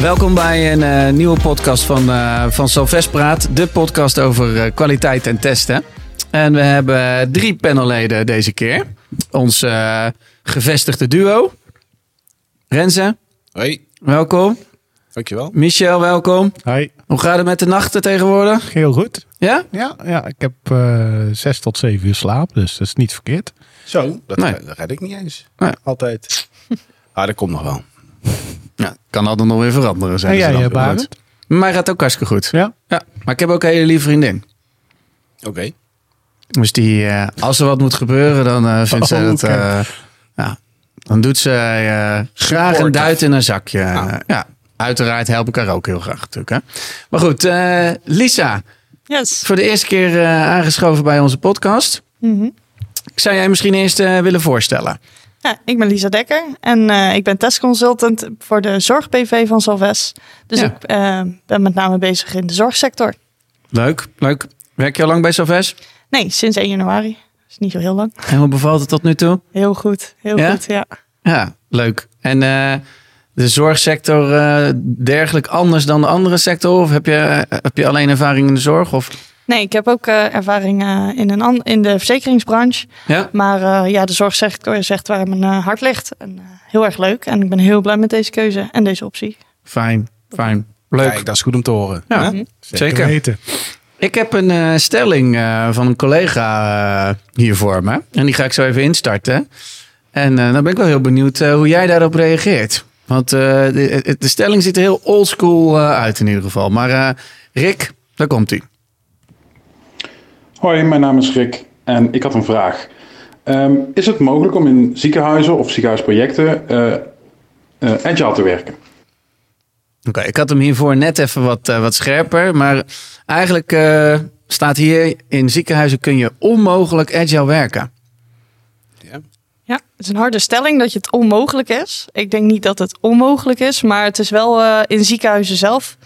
Welkom bij een eh, nieuwe podcast van, eh van Salvest Praat. De podcast over eh, kwaliteit en testen. En we hebben drie panelleden deze keer. Ons eh, gevestigde duo. Renze, Hoi, welkom. dankjewel. Michel, welkom. Hi, Hoe gaat het met de nachten tegenwoordig? heel goed. Ja? Ja, ja ik heb eh, zes tot zeven uur slaap, dus dat is niet verkeerd. Zo, dat, Nee. dat red ik niet eens. Nee. Altijd. Ah, dat komt nog wel. Ja, kan altijd nog weer veranderen. En zeggen ze jij, dan. eh, Barend? Mij gaat ook hartstikke goed. Ja? Ja, maar ik heb ook een hele lieve vriendin. Oké. Dus die, eh, als er wat moet gebeuren, dan eh, vindt ze Oh, het. oké. eh, ja, dan doet ze eh, graag een duit in een zakje. Ah. Ja, uiteraard help ik haar ook heel graag natuurlijk. Hè. Maar goed, eh, Lisa, Yes. voor de eerste keer eh, aangeschoven bij onze podcast. Mhm. Zou jij misschien eerst willen voorstellen? Ja, ik ben Lisa Dekker en eh, ik ben testconsultant voor de zorg-PV van Salves. Dus Ja. ik eh, ben met name bezig in de zorgsector. Leuk, leuk. Werk je al lang bij Salves? Nee, sinds 1 januari. is niet zo heel lang. En hoe bevalt het tot nu toe? Heel goed, heel Ja? goed, ja. Ja, leuk. En eh, de zorgsector dergelijk anders dan de andere sector? Of heb je, heb je alleen ervaring in de zorg? Of? Nee, ik heb ook eh, ervaring eh, in, een an- in de verzekeringsbranche. Ja? Maar eh, ja, de zorgsector is echt waar mijn eh, hart ligt. En, eh, heel erg leuk en ik ben heel blij met deze keuze en deze optie. Fijn, fijn. Leuk. Kijk, dat is goed om te horen. Ja. Zeker. weten. Ik heb een eh, stelling eh, van een collega eh, hier voor me. En die ga ik zo even instarten. En eh, dan ben ik wel heel benieuwd eh, hoe jij daarop reageert. Want eh, de, de stelling ziet er heel oldschool eh uit in ieder geval. Maar eh, Rick, daar komt hij. Hoi, mijn naam is Rick en ik had een vraag. Ehm, is het mogelijk om in ziekenhuizen of ziekenhuisprojecten eh, eh, agile te werken? Oké, ik had hem hiervoor net even wat, eh, wat scherper. Maar eigenlijk eh, staat hier in ziekenhuizen kun je onmogelijk agile werken. Ja. Ja, het is een harde stelling dat je het onmogelijk is. Ik denk niet dat het onmogelijk is, maar het is wel eh, in ziekenhuizen zelf.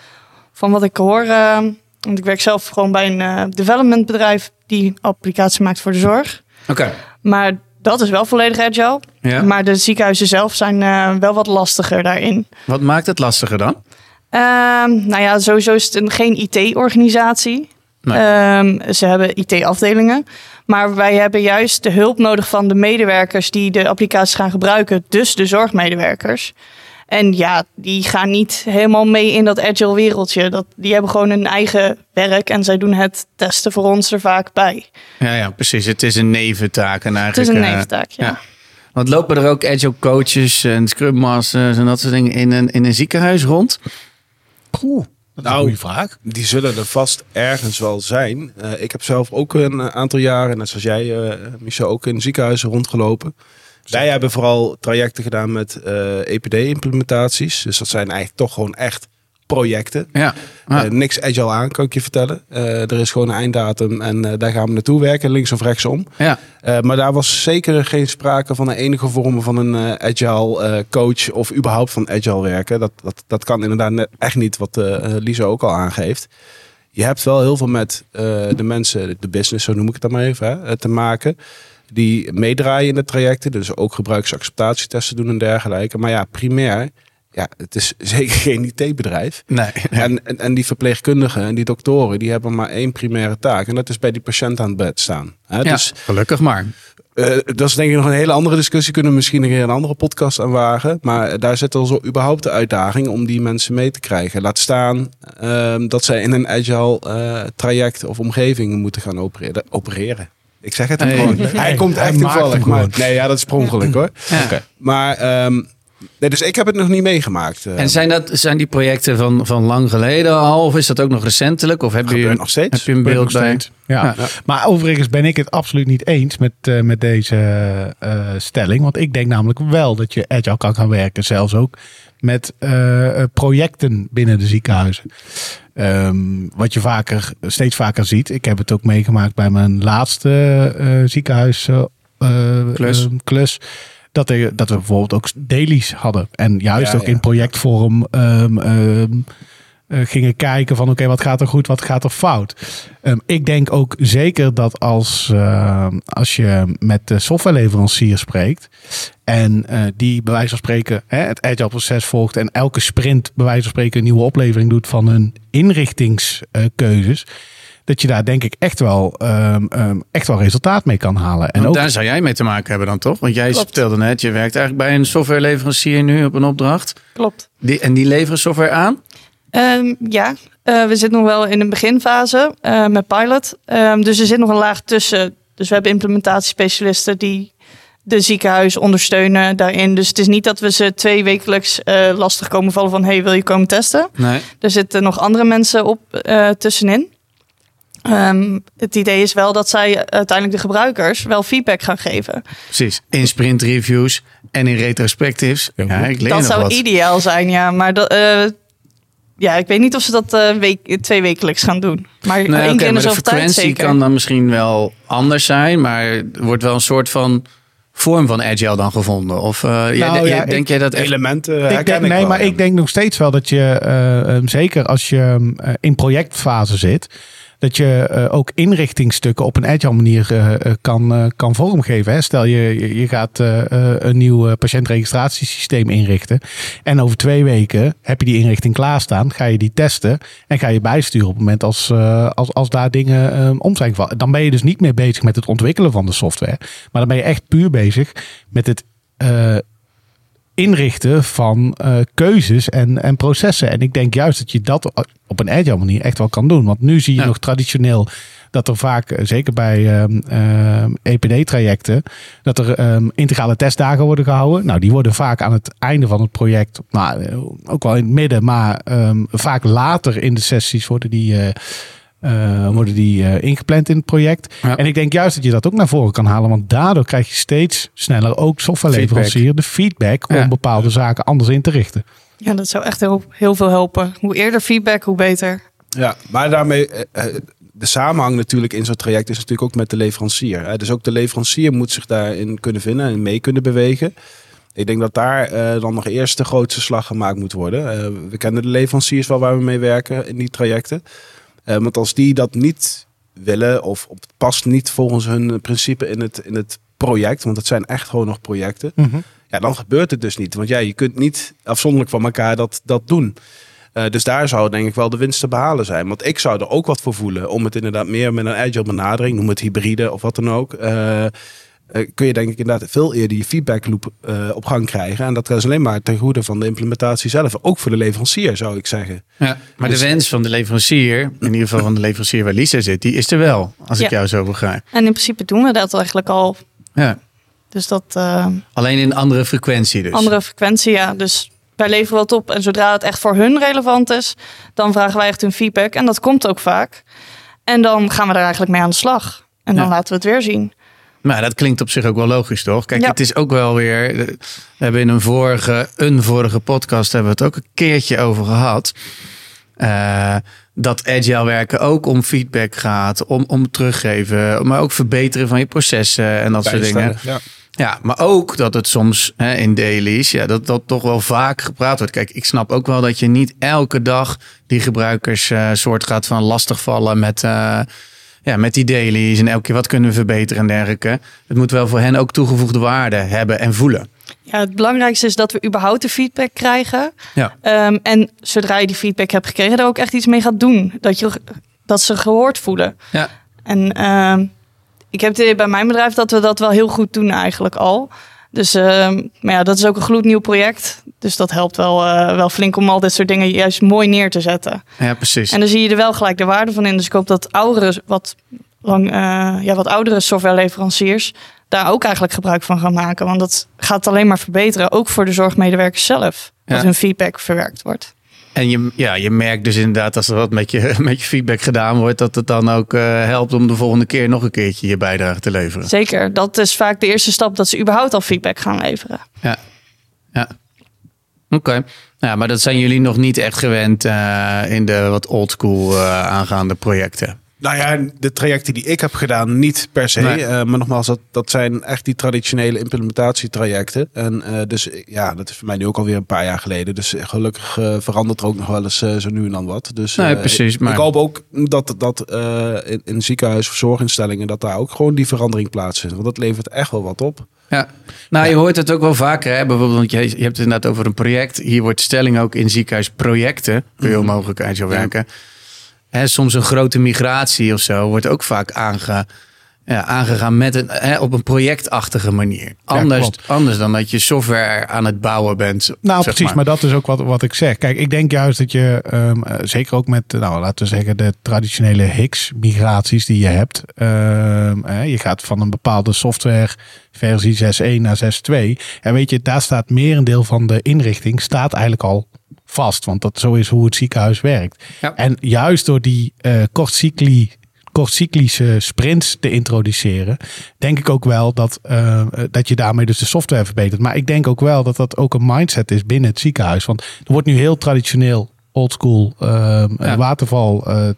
Van wat ik hoor, eh, want ik werk zelf gewoon bij een eh, developmentbedrijf die applicatie maakt voor de zorg. Oké. Maar dat is wel volledig agile. Ja. Maar de ziekenhuizen zelf zijn eh, wel wat lastiger daarin. Wat maakt het lastiger dan? Ehm, nou ja, sowieso is het een, geen IT-organisatie. Nee. Ehm, ze hebben IT-afdelingen. Maar wij hebben juist de hulp nodig van de medewerkers die de applicaties gaan gebruiken. Dus de zorgmedewerkers. En ja, die gaan niet helemaal mee in dat agile wereldje. Dat, die hebben gewoon hun eigen werk en zij doen het testen voor ons er vaak bij. Ja, ja, precies. Het is een neventaak. En Het is eigenlijk, een eh, neventaak, ja. ja. Want lopen er ook agile coaches en scrum masters en dat soort dingen in een, in een ziekenhuis rond? Oeh, dat is Nou, een goede vraag. Die zullen er vast ergens wel zijn. Eh, ik heb zelf ook een aantal jaren, net zoals jij, eh Michel, ook in ziekenhuizen rondgelopen. Wij hebben vooral trajecten gedaan met eh, EPD-implementaties. Dus dat zijn eigenlijk toch gewoon echt projecten. Ja. Eh, niks agile aan, kan ik je vertellen. Eh, er is gewoon een einddatum en daar gaan we naartoe werken, links of rechtsom. ja. Maar daar was zeker geen sprake van een enige vorm van een agile coach of überhaupt van agile werken. Dat, dat, dat kan inderdaad echt niet wat Lisa ook al aangeeft. Je hebt wel heel veel met de mensen, de business, zo noem ik het dan maar even, hè, te maken. Die meedraaien in de trajecten, dus ook gebruiksacceptatietesten doen en dergelijke. Maar ja, primair, ja, het is zeker geen IT-bedrijf. Nee. En, en, en die verpleegkundigen en die doktoren, die hebben maar één primaire taak. En dat is bij die patiënt aan het bed staan. Hè? Ja, Dus gelukkig maar. eh, dat is denk ik nog een hele andere discussie. Kunnen we misschien een keer een andere podcast aan wagen. Maar daar zit al zo überhaupt de uitdaging om die mensen mee te krijgen. Laat staan ehm, dat zij in een agile eh, traject of omgeving moeten gaan opereren. opereren. Ik zeg het hem gewoon. Nee, hij komt hij echt maakt toevallig. hem Maar, nee, ja, dat is per ongeluk hoor. Ja. Maar ehm, nee, dus ik heb het nog niet meegemaakt. eh. En zijn, dat, zijn die projecten van, van lang geleden al? Of is dat ook nog recentelijk? Of heb je, nog steeds. heb je een beeld Nog bij? steeds. Ja. Ja. Maar overigens ben ik het absoluut niet eens met, eh, met deze eh, stelling. Want ik denk namelijk wel dat je agile kan gaan werken. Zelfs ook met eh, projecten binnen de ziekenhuizen. Ehm, wat je vaker, steeds vaker ziet. Ik heb het ook meegemaakt bij mijn laatste ziekenhuis eh, eh, Klus. eh, klus. Dat, er, dat we bijvoorbeeld ook dailies hadden. En juist Ja, ook ja. in projectvorm ehm, ehm, eh, gingen kijken van oké, wat gaat er goed, wat gaat er fout. Ehm, ik denk ook zeker dat als, eh, als je met de softwareleverancier spreekt en eh, die bij wijze van spreken hè, het agile proces volgt en elke sprint bij wijze van spreken een nieuwe oplevering doet van hun inrichtingskeuzes. dat je daar denk ik echt wel, ehm, ehm, echt wel resultaat mee kan halen. En ook, daar zou jij mee te maken hebben dan toch? Want jij Klopt. vertelde net, je werkt eigenlijk bij een softwareleverancier nu op een opdracht. Klopt. Die, en die leveren software aan? Ehm, ja, Eh, we zitten nog wel in een beginfase eh, met pilot. Ehm, dus er zit nog een laag tussen. Dus we hebben implementatiespecialisten die de ziekenhuis ondersteunen daarin. Dus het is niet dat we ze twee wekelijks eh, lastig komen vallen van... hey, wil je komen testen? Nee. Er zitten nog andere mensen op eh, tussenin. Ehm, het idee is wel dat zij uiteindelijk de gebruikers wel feedback gaan geven. Precies. In sprint reviews en in retrospectives. Ja, Ja, ik leer dat nog zou wat. ideaal zijn, ja. Maar dat, eh, ja, ik weet niet of ze dat eh, week, twee wekelijks gaan doen. Maar Nee, één oké, keer in maar de de zoveel tijd frequentie zeker. kan dan misschien wel anders zijn, maar er wordt wel een soort van vorm van agile dan gevonden. Of eh, Nou, jij- ja, denk ik- jij dat echt? Elementen Ik denk, ik nee, wel, maar ik denk nog steeds wel dat je, eh, ehm, zeker als je eh, in projectfase zit, dat je eh, ook inrichtingstukken op een agile manier eh, eh, kan, kan vormgeven. Hè. Stel je, je, gaat een nieuw patiëntregistratiesysteem inrichten. En over twee weken heb je die inrichting klaarstaan. Ga je die testen en ga je bijsturen op het moment als, als, als daar dingen eh, om zijn gevallen. Dan ben je dus niet meer bezig met het ontwikkelen van de software. Maar dan ben je echt puur bezig met het inrichten van eh, keuzes en, en processen. En ik denk juist dat je dat op een agile manier echt wel kan doen. Want nu zie je Ja. nog traditioneel dat er vaak, eh, zeker bij ehm, ehm, EPD-trajecten, dat er ehm, integrale testdagen worden gehouden. Nou, die worden vaak aan het einde van het project, nou, eh, ook wel in het midden, maar ehm, vaak later in de sessies worden die... eh, worden die eh, ingepland in het project. Ja. En ik denk juist dat je dat ook naar voren kan halen. Want daardoor krijg je steeds sneller ook softwareleverancier de feedback om Ja. bepaalde zaken anders in te richten. Ja, dat zou echt heel, heel veel helpen. Hoe eerder feedback, hoe beter. Ja, maar daarmee, eh, de samenhang natuurlijk in zo'n traject is natuurlijk ook met de leverancier. Hè. Dus ook de leverancier moet zich daarin kunnen vinden en mee kunnen bewegen. Ik denk dat daar eh, dan nog eerst de grootste slag gemaakt moet worden. Eh, we kennen de leveranciers wel waar we mee werken in die trajecten. Eh, want als die dat niet willen of op, past niet volgens hun principe in het, in het project, want het zijn echt gewoon nog projecten, ja, dan gebeurt het dus niet. Want ja, je kunt niet afzonderlijk van elkaar dat, dat doen. Eh, dus daar zou denk ik wel de winst te behalen zijn. Want ik zou er ook wat voor voelen om het inderdaad meer met een agile benadering, noem het hybride of wat dan ook. eh, eh, kun je denk ik inderdaad veel eerder je feedback loop eh, op gang krijgen. En dat is alleen maar ten goede van de implementatie zelf. Ook voor de leverancier zou ik zeggen. Ja, maar Dus- de wens van de leverancier, in ieder geval van de leverancier waar Lisa zit, die is er wel, als ik jou zo begrijp. En in principe doen we dat eigenlijk al. Ja. Dus dat eh, Alleen in andere frequentie dus. andere frequentie, ja. Dus wij leveren wat op. En zodra het echt voor hun relevant is, dan vragen wij echt hun feedback. En dat komt ook vaak. En dan gaan we er eigenlijk mee aan de slag. En dan Ja. laten we het weer zien. Maar dat klinkt op zich ook wel logisch, toch? Kijk, Ja. het is ook wel weer. We hebben in een vorige, een vorige podcast hebben we het ook een keertje over gehad. Eh, dat agile werken ook om feedback gaat, om, om teruggeven, maar ook verbeteren van je processen en dat soort dingen. Ja. Ja, maar ook dat het soms hè, in dailies, ja, dat dat toch wel vaak gepraat wordt. Kijk, ik snap ook wel dat je niet elke dag die gebruikers eh, soort gaat van lastigvallen met, eh, ja, met die dailies en elke keer wat kunnen we verbeteren en dergelijke. Het moet wel voor hen ook toegevoegde waarde hebben en voelen. Ja, het belangrijkste is dat we überhaupt de feedback krijgen. Ja. Ehm, en zodra je die feedback hebt gekregen, daar ook echt iets mee gaat doen. Dat, je, dat ze gehoord voelen. Ja. En ehm, ik heb het idee bij mijn bedrijf dat we dat wel heel goed doen eigenlijk al. Dus ehm, maar ja, dat is ook een gloednieuw project. Dus dat helpt wel, eh, wel flink om al dit soort dingen juist mooi neer te zetten. Ja, precies. En dan zie je er wel gelijk de waarde van in. Dus ik hoop dat oudere, wat, lang, eh, ja, wat oudere softwareleveranciers daar ook eigenlijk gebruik van gaan maken. Want dat gaat alleen maar verbeteren, ook voor de zorgmedewerkers zelf. Dat Ja. hun feedback verwerkt wordt. En je, ja, je merkt dus inderdaad als er wat met je, met je feedback gedaan wordt, dat het dan ook eh, helpt om de volgende keer nog een keertje je bijdrage te leveren. Zeker, dat is vaak de eerste stap dat ze überhaupt al feedback gaan leveren. Ja. ja. Oké. Ja, maar dat zijn jullie nog niet echt gewend eh, in de wat oldschool eh aangaande projecten. Nou ja, de trajecten die ik heb gedaan, niet per se. Nee. Eh, maar nogmaals, dat, dat zijn echt die traditionele implementatietrajecten. En eh, dus ja, dat is voor mij nu ook alweer een paar jaar geleden. Dus gelukkig eh, verandert er ook nog wel eens zo nu en dan wat. Dus Nee, precies, Ik, maar- ik hoop ook dat, dat in, in ziekenhuis of zorginstellingen, dat daar ook gewoon die verandering plaatsvindt. Want dat levert echt wel wat op. Ja, nou je hoort het ook wel vaker. Hè? Bijvoorbeeld, want je, je hebt het inderdaad over een project. Hier wordt stelling ook in ziekenhuisprojecten. Kun je onmogelijk uit zo werken. Hè, soms een grote migratie of zo wordt ook vaak aange, ja, aangegaan met een, hè, op een projectachtige manier. Anders, anders dan dat je software aan het bouwen bent. Nou, precies. Maar. dat is ook wat, wat ik zeg. Kijk, ik denk juist dat je, ehm, eh, zeker ook met, nou, laten we zeggen, de traditionele HIX-migraties die je hebt. ehm, eh, je gaat van een bepaalde software versie 6.1 naar 6.2. En weet je, daar staat merendeel van de inrichting staat eigenlijk al vast. Want dat zo is hoe het ziekenhuis werkt. Ja. En juist door die eh kortcycli kortcyclische sprints te introduceren, denk ik ook wel dat, eh, dat je daarmee dus de software verbetert. Maar ik denk ook wel dat dat ook een mindset is binnen het ziekenhuis. Want er wordt nu heel traditioneel, oldschool, uh, Ja. waterval eh,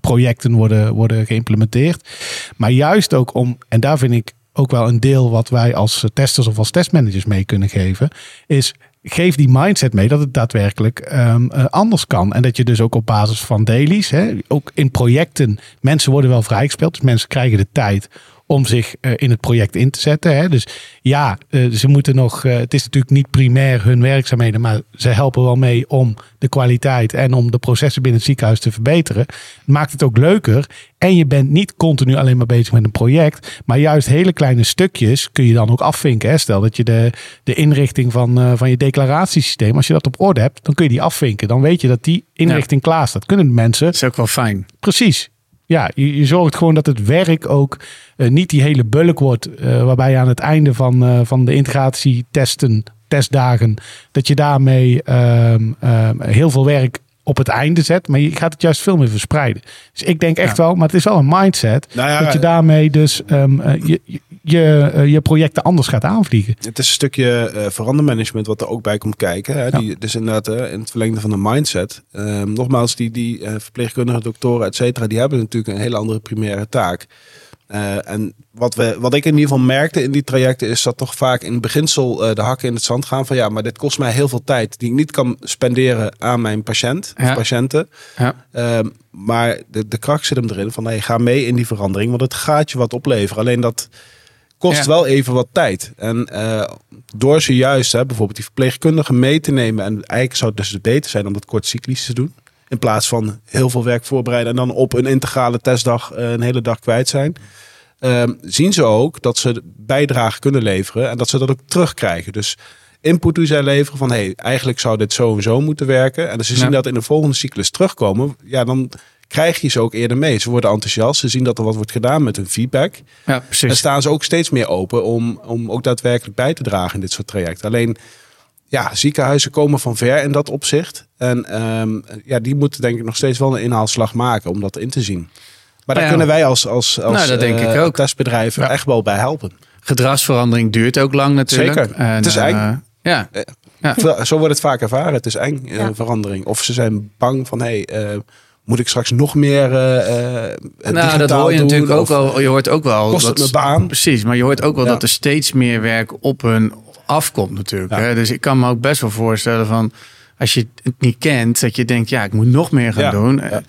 projecten worden, worden geïmplementeerd. Maar juist ook om, en daar vind ik ook wel een deel wat wij als testers of als testmanagers mee kunnen geven, is geef die mindset mee dat het daadwerkelijk ehm, eh, anders kan. En dat je dus ook op basis van dailies, hè, ook in projecten, mensen worden wel vrijgespeeld. Dus mensen krijgen de tijd om zich eh, in het project in te zetten. Hè. Dus ja, eh, ze moeten nog, eh, het is natuurlijk niet primair hun werkzaamheden, maar ze helpen wel mee om de kwaliteit en om de processen binnen het ziekenhuis te verbeteren. Maakt het ook leuker. En je bent niet continu alleen maar bezig met een project, maar juist hele kleine stukjes kun je dan ook afvinken. Hè. Stel dat je de, de inrichting van, van je declaratiesysteem, als je dat op orde hebt, dan kun je die afvinken. Dan weet je dat die inrichting klaar staat. Kunnen mensen Dat is ook wel fijn. Precies. Ja, je, zorgt gewoon dat het werk ook eh, niet die hele bulk wordt. eh, waarbij je aan het einde van, eh, van de integratietesten, testdagen, dat je daarmee ehm, ehm, heel veel werk op het einde zet. Maar je gaat het juist veel meer verspreiden. Dus ik denk echt wel, maar het is wel een mindset. Nou ja, dat je daarmee dus ehm, eh, je, je, je, eh, je projecten anders gaat aanvliegen. Het is een stukje eh verandermanagement wat er ook bij komt kijken. Hè? Ja. Die, dus inderdaad, in het verlengde van de mindset. Ehm, nogmaals, die, die verpleegkundigen, doktoren, et cetera, die hebben natuurlijk een hele andere primaire taak. Eh, en wat, we, wat ik in ieder geval merkte in die trajecten is dat toch vaak in beginsel eh, de hakken in het zand gaan van ja, maar dit kost mij heel veel tijd die ik niet kan spenderen aan mijn patiënt of patiënten. Ja. Ehm, maar de, de kracht zit hem erin van hey, ga mee in die verandering, want het gaat je wat opleveren. Alleen dat kost Ja. wel even wat tijd. En eh, door ze juist, hè, bijvoorbeeld die verpleegkundigen mee te nemen, en eigenlijk zou het dus beter zijn om dat kortcyclisch te doen. In plaats van heel veel werk voorbereiden en dan op een integrale testdag eh, een hele dag kwijt zijn. Ehm, zien ze ook dat ze bijdrage kunnen leveren en dat ze dat ook terugkrijgen. Dus input die zij leveren van hey, eigenlijk zou dit zo en zo moeten werken. En als ze Ja. zien dat in de volgende cyclus terugkomen, ja, dan krijg je ze ook eerder mee. Ze worden enthousiast, ze zien dat er wat wordt gedaan met hun feedback. Ja, En precies. staan ze ook steeds meer open om, om ook daadwerkelijk bij te dragen in dit soort trajecten. Alleen, ja, ziekenhuizen komen van ver in dat opzicht. En ehm, ja, die moeten denk ik nog steeds wel een inhaalslag maken om dat in te zien. Maar daar Ja. kunnen wij als, als, als Nou, dat denk eh, ik ook. testbedrijf Ja. echt wel bij helpen. Gedragsverandering duurt ook lang natuurlijk. Zeker. En, Het is eh, eng. ja, Ja. Veel- Zo wordt het vaak ervaren. Het is eng, eh, verandering. Of ze zijn bang van, hey, eh, moet ik straks nog meer eh eh, het nou, dat hoor je doen? natuurlijk ook wel. Je hoort ook wel. Kost het dat- mijn baan? Precies, maar je hoort ook wel dat er steeds meer werk op hun afkomt natuurlijk. Ja. Hè? Dus ik kan me ook best wel voorstellen van... Als je het niet kent, dat je denkt, ja, ik moet nog meer gaan Ja. doen. Ja.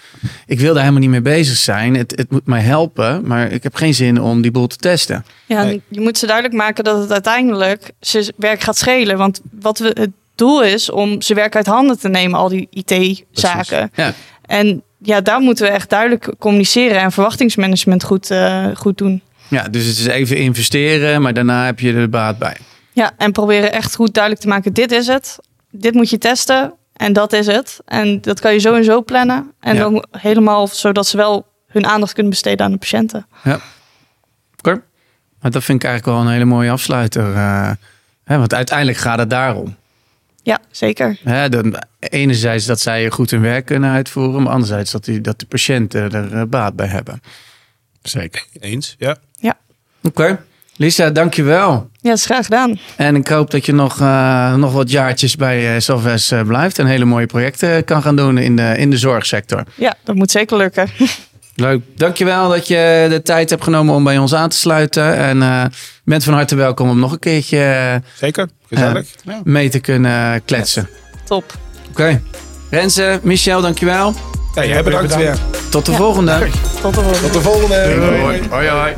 Ik wil daar helemaal niet mee bezig zijn. Het, het moet mij helpen, maar ik heb geen zin om die boel te testen. Ja, Nee. je moet ze duidelijk maken dat het uiteindelijk ze werk gaat schelen. Want wat we, het doel is om ze werk uit handen te nemen, al die IT-zaken. Ja. En ja, daar moeten we echt duidelijk communiceren en verwachtingsmanagement goed, eh, goed doen. ja, dus het is even investeren, maar daarna heb je er baat bij. Ja, en proberen echt goed duidelijk te maken, dit is het. Dit moet je testen en dat is het. En dat kan je zo en zo plannen. En Ja. dan helemaal zodat ze wel hun aandacht kunnen besteden aan de patiënten. Oké. Maar dat vind ik eigenlijk wel een hele mooie afsluiter. eh, hè, want uiteindelijk gaat het daarom. Ja, zeker. Hè, dan, enerzijds dat zij goed hun werk kunnen uitvoeren, maar anderzijds dat, die, dat de patiënten er eh, baat bij hebben. Zeker. Eens, ja. Oké. Lisa, dankjewel. Ja, dat is graag gedaan. En ik hoop dat je nog, eh, nog wat jaartjes bij uh, Salves blijft en hele mooie projecten kan gaan doen in de, in de zorgsector. Ja, dat moet zeker lukken. Leuk. Dankjewel dat je de tijd hebt genomen om bij ons aan te sluiten. En eh, bent van harte welkom om nog een keertje Zeker, gezellig. mee te kunnen kletsen. Top. Oké. Renze, Michel, dankjewel. Ja, jij bedankt weer. Tot de volgende. Tot de volgende. Tot de volgende. Hoi hoi.